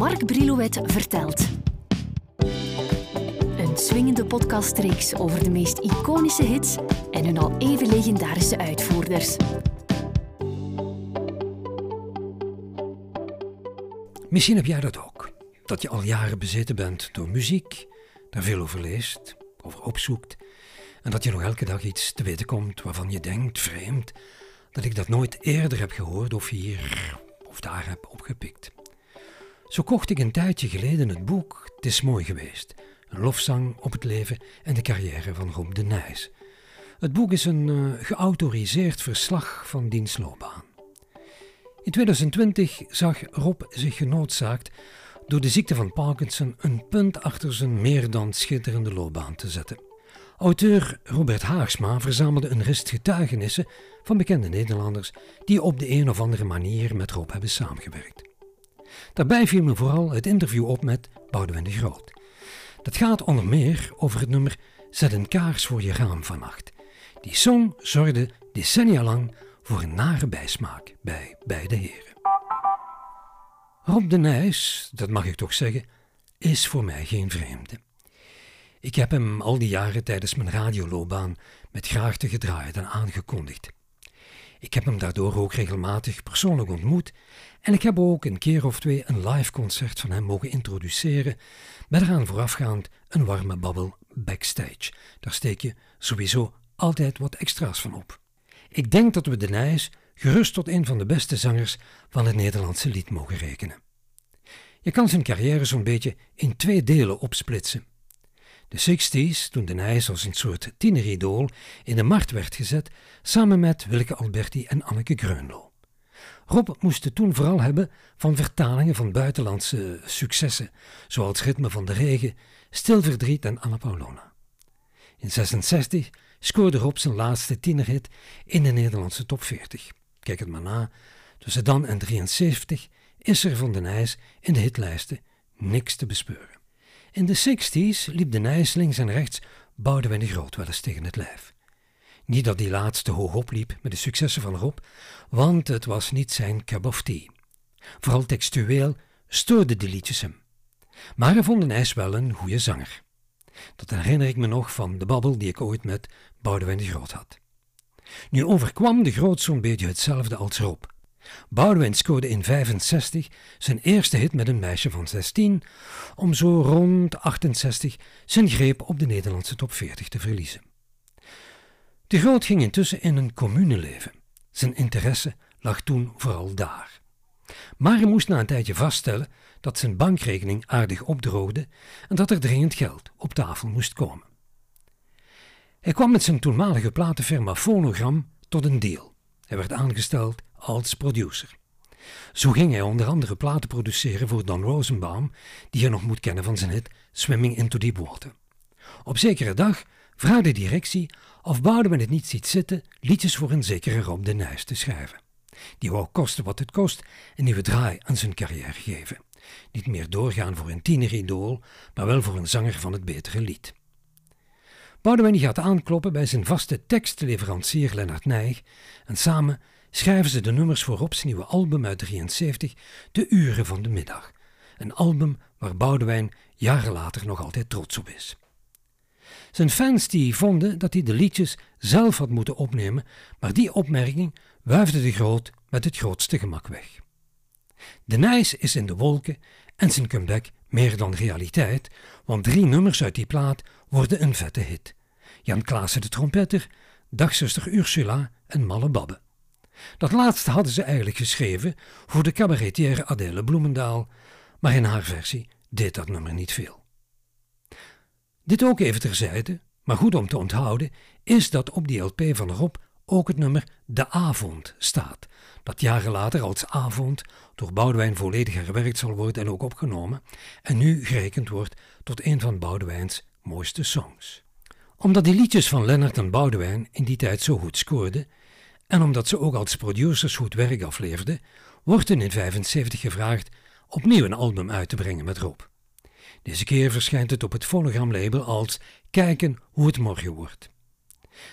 Mark Brilouet vertelt. Een swingende podcastreeks over de meest iconische hits en hun al even legendarische uitvoerders. Misschien heb jij dat ook. Dat je al jaren bezeten bent door muziek, daar veel over leest, over opzoekt. En dat je nog elke dag iets te weten komt waarvan je denkt, vreemd, dat ik dat nooit eerder heb gehoord of hier of daar heb opgepikt. Zo kocht ik een tijdje geleden het boek Het is mooi geweest. Een lofzang op het leven en de carrière van Rob de Nijs. Het boek is een uh, geautoriseerd verslag van diens loopbaan. In 2020 zag Rob zich genoodzaakt door de ziekte van Parkinson een punt achter zijn meer dan schitterende loopbaan te zetten. Auteur Robert Haagsma verzamelde een rest getuigenissen van bekende Nederlanders die op de een of andere manier met Rob hebben samengewerkt. Daarbij viel me vooral het interview op met Boudewijn de Groot. Dat gaat onder meer over het nummer Zet een kaars voor je raam vannacht. Die song zorgde decennia lang voor een nare bijsmaak bij beide heren. Rob de Nijs, dat mag ik toch zeggen, is voor mij geen vreemde. Ik heb hem al die jaren tijdens mijn radioloopbaan met graagte gedraaid en aangekondigd. Ik heb hem daardoor ook regelmatig persoonlijk ontmoet en ik heb ook een keer of twee een live concert van hem mogen introduceren, met eraan voorafgaand een warme babbel backstage. Daar steek je sowieso altijd wat extra's van op. Ik denk dat we de Nijs gerust tot een van de beste zangers van het Nederlandse lied mogen rekenen. Je kan zijn carrière zo'n beetje in twee delen opsplitsen. De 60s, toen de Nijs als een soort tieneridool in de markt werd gezet, samen met Willeke Alberti en Anneke Greunlo. Rob moest het toen vooral hebben van vertalingen van buitenlandse successen, zoals Ritme van de Regen, Stil Verdriet en Anna Paulona. In 66 scoorde Rob zijn laatste tienerhit in de Nederlandse top 40. Kijk het maar na, tussen dan en 73 is er van de Nijs in de hitlijsten niks te bespeuren. In de 60s liep de Nijs links en rechts Boudewijn de Groot wel eens tegen het lijf. Niet dat die laatste hoog opliep met de successen van Rob, want het was niet zijn cup of. Vooral textueel stoorden de liedjes hem. Maar hij vond de Nijs wel een goede zanger. Dat herinner ik me nog van de babbel die ik ooit met Boudewijn de Groot had. Nu overkwam de Groot zo'n beetje hetzelfde als Rob. Boudewijn scoorde in 65 zijn eerste hit met een meisje van 16, om zo rond 68 zijn greep op de Nederlandse top 40 te verliezen. De Groot ging intussen in een commune leven. Zijn interesse lag toen vooral daar. Maar hij moest na een tijdje vaststellen dat zijn bankrekening aardig opdroogde en dat er dringend geld op tafel moest komen. Hij kwam met zijn toenmalige platenfirma Phonogram tot een deal. Hij werd aangesteld als producer. Zo ging hij onder andere platen produceren voor Don Rosenbaum, die je nog moet kennen van zijn hit Swimming into Deep Water. Op zekere dag vraagde de directie of Boudewijn het niet ziet zitten liedjes voor een zekere Rob de Nijs te schrijven. Die wou kosten wat het kost een nieuwe draai aan zijn carrière geven. Niet meer doorgaan voor een tieneridool, maar wel voor een zanger van het betere lied. Boudewijn gaat aankloppen bij zijn vaste tekstleverancier Lennart Nijg en samen schrijven ze de nummers voor Rob's nieuwe album uit 73, De Uren van de Middag. Een album waar Boudewijn jaren later nog altijd trots op is. Zijn fans die vonden dat hij de liedjes zelf had moeten opnemen, maar die opmerking wuifde de Groot met het grootste gemak weg. De Nijs is in de wolken en zijn comeback meer dan realiteit, want drie nummers uit die plaat worden een vette hit. Jan Klaassen de trompetter, dagzuster Ursula en Malle Babbe. Dat laatste hadden ze eigenlijk geschreven voor de cabaretière Adèle Bloemendaal, maar in haar versie deed dat nummer niet veel. Dit ook even terzijde, maar goed om te onthouden, is dat op die LP van Rob ook het nummer De Avond staat, dat jaren later als Avond door Boudewijn volledig herwerkt zal worden en ook opgenomen, en nu gerekend wordt tot een van Boudewijns mooiste songs. Omdat die liedjes van Lennart en Boudewijn in die tijd zo goed scoorden, en omdat ze ook als producers goed werk afleverden, wordt in 75 gevraagd opnieuw een album uit te brengen met Rob. Deze keer verschijnt het op het fonogramlabel als Kijken hoe het morgen wordt.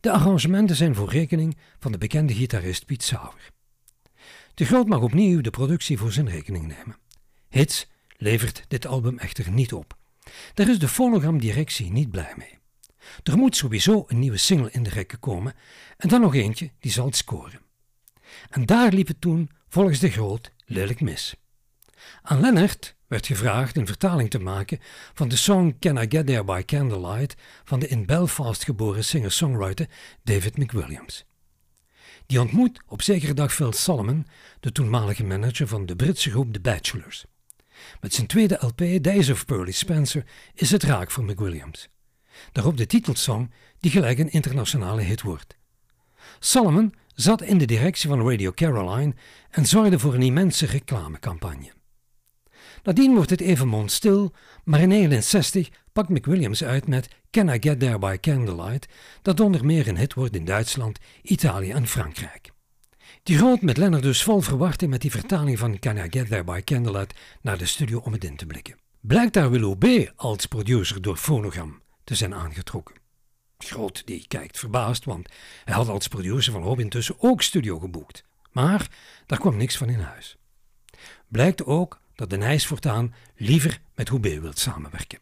De arrangementen zijn voor rekening van de bekende gitarist Piet Sauer. De Groot mag opnieuw de productie voor zijn rekening nemen. Hits levert dit album echter niet op. Daar is de fonogram-directie niet blij mee. Er moet sowieso een nieuwe single in de rekken komen en dan nog eentje die zal scoren. En daar liep het toen, volgens de Groot, lelijk mis. Aan Lennart werd gevraagd een vertaling te maken van de song Can I Get There by Candlelight van de in Belfast geboren singer-songwriter David McWilliams. Die ontmoet op zekere dag Phil Solomon, de toenmalige manager van de Britse groep The Bachelors. Met zijn tweede LP, Days of Pearly Spencer, is het raak voor McWilliams. Daarop de titelsong, die gelijk een internationale hit wordt. Solomon zat in de directie van Radio Caroline en zorgde voor een immense reclamecampagne. Nadien wordt het even mondstil, maar in 1961 pakt McWilliams uit met Can I Get There by Candlelight, dat onder meer een hit wordt in Duitsland, Italië en Frankrijk. Die groot met Leonard dus vol verwachting met die vertaling van Can I Get There by Candlelight naar de studio om het in te blikken. Blijkt daar Willow B. als producer door Phonogram te zijn aangetrokken. Groot die kijkt verbaasd, want hij had als producer van Rob intussen ook studio geboekt. Maar daar kwam niks van in huis. Blijkt ook dat de Nijs voortaan liever met Hoebe wilt samenwerken.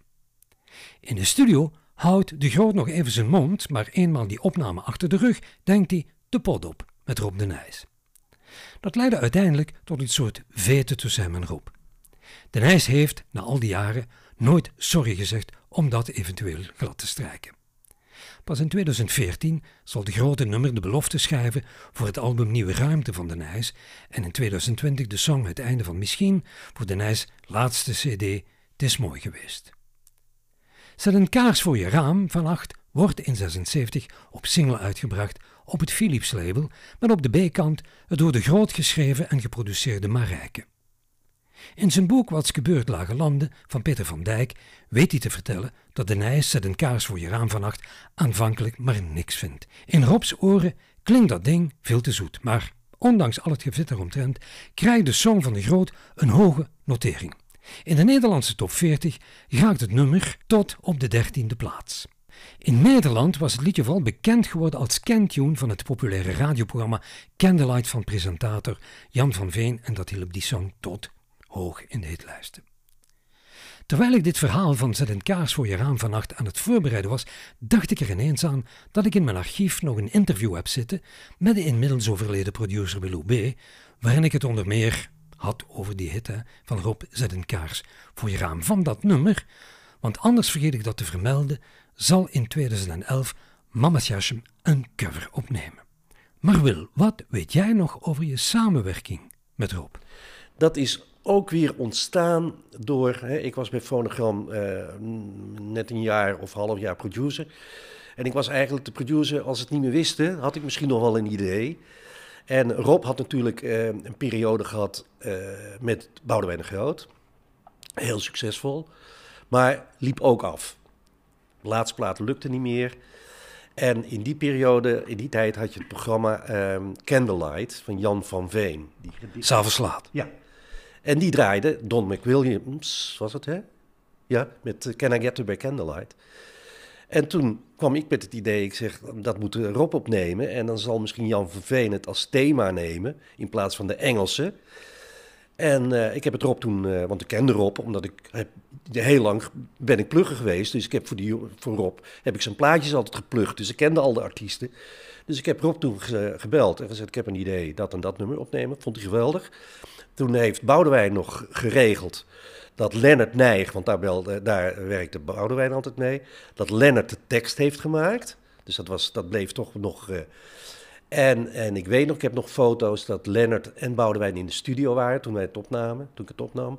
In de studio houdt de Groot nog even zijn mond, maar eenmaal die opname achter de rug, denkt hij de pot op met Rob de Nijs. Dat leidde uiteindelijk tot een soort vete tussen hem en Rob. De Nijs heeft, na al die jaren, nooit sorry gezegd om dat eventueel glad te strijken. Pas in 2014 zal de grote nummer de belofte schrijven voor het album Nieuwe Ruimte van de Nijs en in 2020 de song Het einde van Misschien voor de Nijs laatste cd Het is mooi geweest. Zet een kaars voor je raam van 8 wordt in 76 op single uitgebracht op het Philips label met op de B-kant het door de groot geschreven en geproduceerde Marijke. In zijn boek Wat's gebeurd lage landen van Peter van Dijk weet hij te vertellen dat de Nijs zet een kaars voor je raam vannacht aanvankelijk maar niks vindt. In Robs oren klinkt dat ding veel te zoet, maar ondanks al het gevit eromtrent krijgt de song van de Groot een hoge notering. In de Nederlandse top 40 raakt het nummer tot op de dertiende plaats. In Nederland was het liedje vooral bekend geworden als kentune van het populaire radioprogramma Candlelight van presentator Jan van Veen en dat hielp die song tot hoog in de hitlijsten. Terwijl ik dit verhaal van Zet een kaars voor je raam vannacht aan het voorbereiden was, dacht ik er ineens aan dat ik in mijn archief nog een interview heb zitten met de inmiddels overleden producer Willow B., waarin ik het onder meer had over die hit van Rob Zet een kaars voor je raam van dat nummer, want anders vergeet ik dat te vermelden, zal in 2011 Mama Jashem een cover opnemen. Maar Wil, wat weet jij nog over je samenwerking met Rob? Dat is ook weer ontstaan door. Hè, ik was bij Phonogram uh, net een jaar of half jaar producer. En ik was eigenlijk de producer, als het niet meer wisten, had ik misschien nog wel een idee. En Rob had natuurlijk uh, een periode gehad uh, met Boudewijn de Groot. Heel succesvol. Maar liep ook af. De laatste plaat lukte niet meer. En in die periode, in die tijd, had je het programma um, Candlelight van Jan van Veen. Die, S'avonds laat. Ja. En die draaide, Don McWilliams was het, hè? Ja, met Can I Get To By Candlelight. En toen kwam ik met het idee, ik zeg, dat moet Rob opnemen. En dan zal misschien Jan van Veen het als thema nemen, in plaats van de Engelse. En uh, ik heb het Rob toen, uh, want ik kende Rob, omdat ik heel lang ben ik plugger geweest. Dus ik heb voor, die, voor Rob heb ik zijn plaatjes altijd geplukt. Dus ik kende al de artiesten. Dus ik heb Rob toen gebeld en gezegd, ik heb een idee, dat en dat nummer opnemen. Vond hij geweldig. Toen heeft Boudewijn nog geregeld dat Lennart Nijg, want daar, daar werkte Boudewijn altijd mee, dat Lennart de tekst heeft gemaakt. Dus dat, was, dat bleef toch nog... Uh, en, en ik weet nog, ik heb nog foto's dat Lennart en Boudewijn in de studio waren toen wij het opnamen, toen ik het opnam.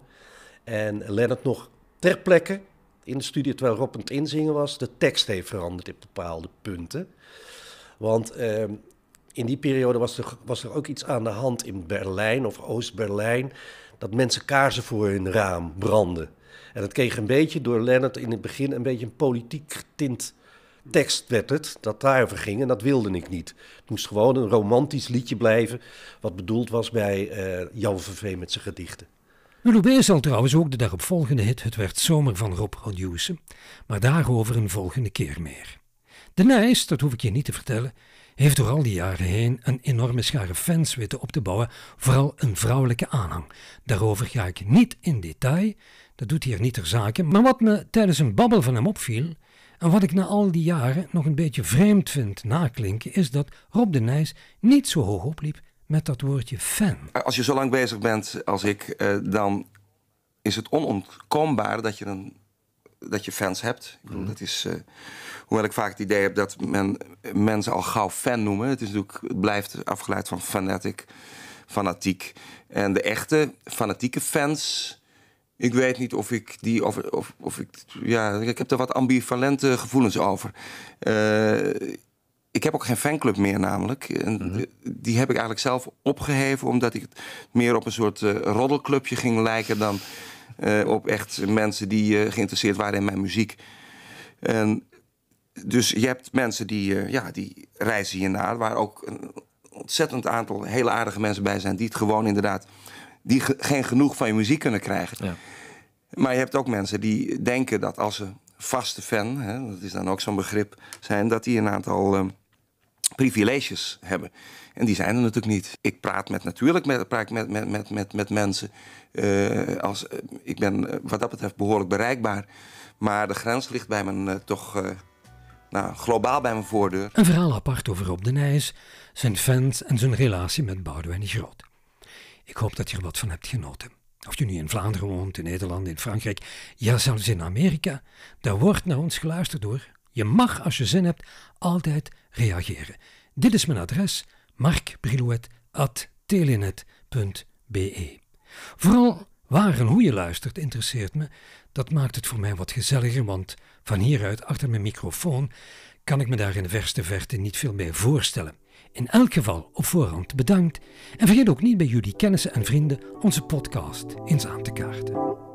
En Lennart nog ter plekke in de studio, terwijl Rob aan het inzingen was, de tekst heeft veranderd op bepaalde punten. Want uh, in die periode was er, was er ook iets aan de hand in Berlijn of Oost-Berlijn. Dat mensen kaarsen voor hun raam brandden. En dat kreeg een beetje door Lennart in het begin een beetje een politiek getint tekst werd het, dat daarover ging en dat wilde ik niet. Het moest gewoon een romantisch liedje blijven, wat bedoeld was bij uh, Jan Verveen met zijn gedichten. Louis zal trouwens ook de daaropvolgende hit Het werd zomer van Rob produceren, maar daarover een volgende keer meer. De Nijs, dat hoef ik je niet te vertellen, heeft door al die jaren heen een enorme schare fans weten op te bouwen, vooral een vrouwelijke aanhang. Daarover ga ik niet in detail. dat doet hier niet ter zake. Maar wat me tijdens een babbel van hem opviel, en wat ik na al die jaren nog een beetje vreemd vind naklinken, is dat Rob de Nijs niet zo hoog opliep met dat woordje fan. Als je zo lang bezig bent als ik, eh, dan is het onontkoombaar dat je, een, dat je fans hebt. Ik bedoel, dat is, uh, hoewel ik vaak het idee heb dat men mensen al gauw fan noemen. Het, is natuurlijk, het blijft afgeleid van fanatic, fanatiek. En de echte fanatieke fans ik weet niet of ik die. Of, of, of ik, ja, ik heb er wat ambivalente gevoelens over. Uh, ik heb ook geen fanclub meer, namelijk. En mhm. Die heb ik eigenlijk zelf opgeheven, omdat ik het meer op een soort uh, roddelclubje ging lijken dan op echt mensen die geïnteresseerd waren in mijn muziek. En dus je hebt mensen die, ja, die reizen hiernaar, waar ook een ontzettend aantal hele aardige mensen bij zijn, die het gewoon inderdaad die geen genoeg van je muziek kunnen krijgen. Ja. Maar je hebt ook mensen die denken dat als ze vaste fan, hè, dat is dan ook zo'n begrip, zijn, dat die een aantal uh, privileges hebben. En die zijn er natuurlijk niet. Ik praat met, natuurlijk met, praat met, met, met, met, met mensen. Uh, als, uh, ik ben wat dat betreft behoorlijk bereikbaar. Maar de grens ligt bij me toch nou, globaal bij mijn voordeur. Een verhaal apart over Rob de Nijs, zijn fans en zijn relatie met Boudewijn de Groot. Ik hoop dat je er wat van hebt genoten. Of je nu in Vlaanderen woont, in Nederland, in Frankrijk, ja zelfs in Amerika, daar wordt naar ons geluisterd door. Je mag, als je zin hebt, altijd reageren. Dit is mijn adres, markbrilouet.telenet.be. Vooral waar en hoe je luistert interesseert me. Dat maakt het voor mij wat gezelliger, want van hieruit, achter mijn microfoon, kan ik me daar in de verste verte niet veel meer voorstellen. In elk geval op voorhand bedankt en vergeet ook niet bij jullie kennissen en vrienden onze podcast eens aan te kaarten.